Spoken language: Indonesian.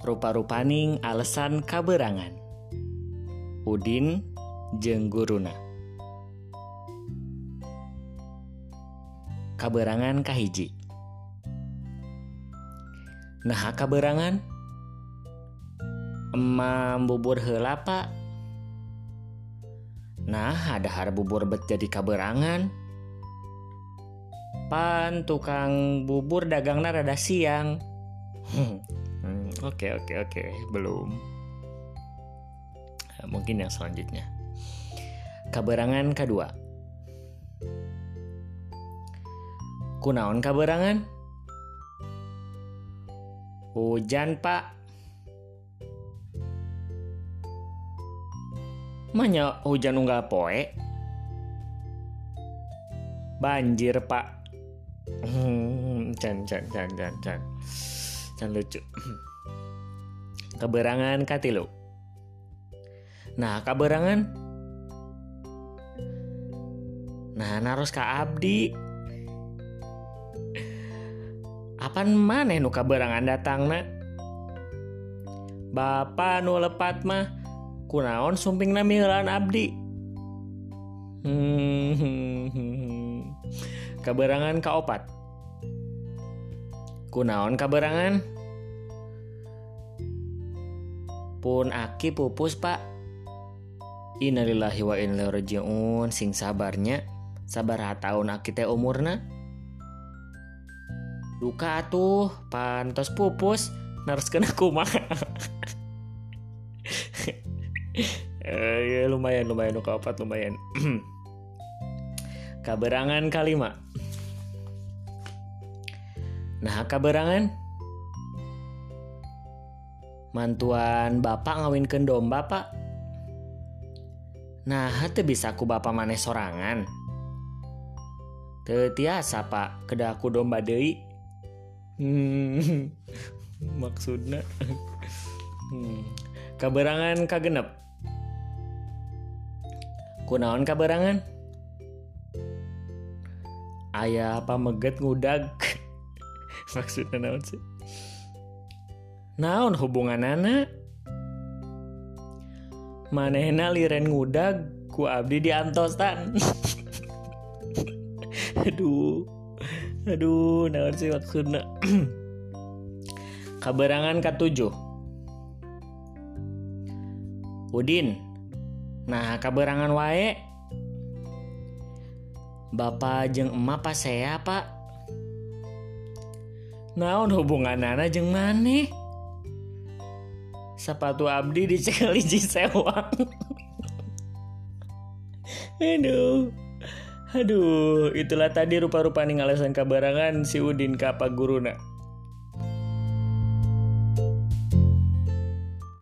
rupa-rupaning alasan kaberangan. Udin jeng guruna. Kaberangan kahiji. Nah kaberangan? Emam bubur hela pak. Nah ada har bubur bet jadi kaberangan. Pan tukang bubur dagangna rada siang. Hmm, Oke oke oke. Belum. Nah, mungkin yang selanjutnya. Kaberangan kedua. Kunaon kaberangan hujan pak. Manya hujan unggal poe? Banjir pak. Hmm, can can can can can can lucu keberangan katilu. Nah, kaberangan Nah, naros ka abdi. Apan maneh nu kaberangan datangna? Bapak nu lepat mah kunaon sumpingna mihelan abdi. Hmm. Kaberangan kaopat. Kunaon kaberangan? Pun aki pupus pak. Innalillahi wa inna rajiun. Sing sabarnya sabar tahun aki teh umurna. Duka atuh pantos pupus narus kena kumaha Eh, ya, lumayan lumayan nu kaopat lumayan. Kaberangan kalima nah kaberangan mantuan bapak ngawinkeun domba pak. Nah teu bisa ku bapak maneh sorangan. Teu tiasa pak kedah aku domba deui. Hmm, maksudna? Hmm. kaberangan kagenep. Kunaon kaberangan? Ayah apa meget ngudag. Maksudnya naon sih naon hubungan anak manehna liren ngudag ku abdi di antosan aduh. Aduh naon sih maksudnya kaberangan ketujuh Udin. Nah kaberangan wae. Bapak jeng emak pas saya pak. Naon hubungan Nana jeng maneh sepatu abdi dicekel hiji sewang. Aduh. Aduh itulah tadi rupa-rupa nih alasan kabarangan si Udin apa guruna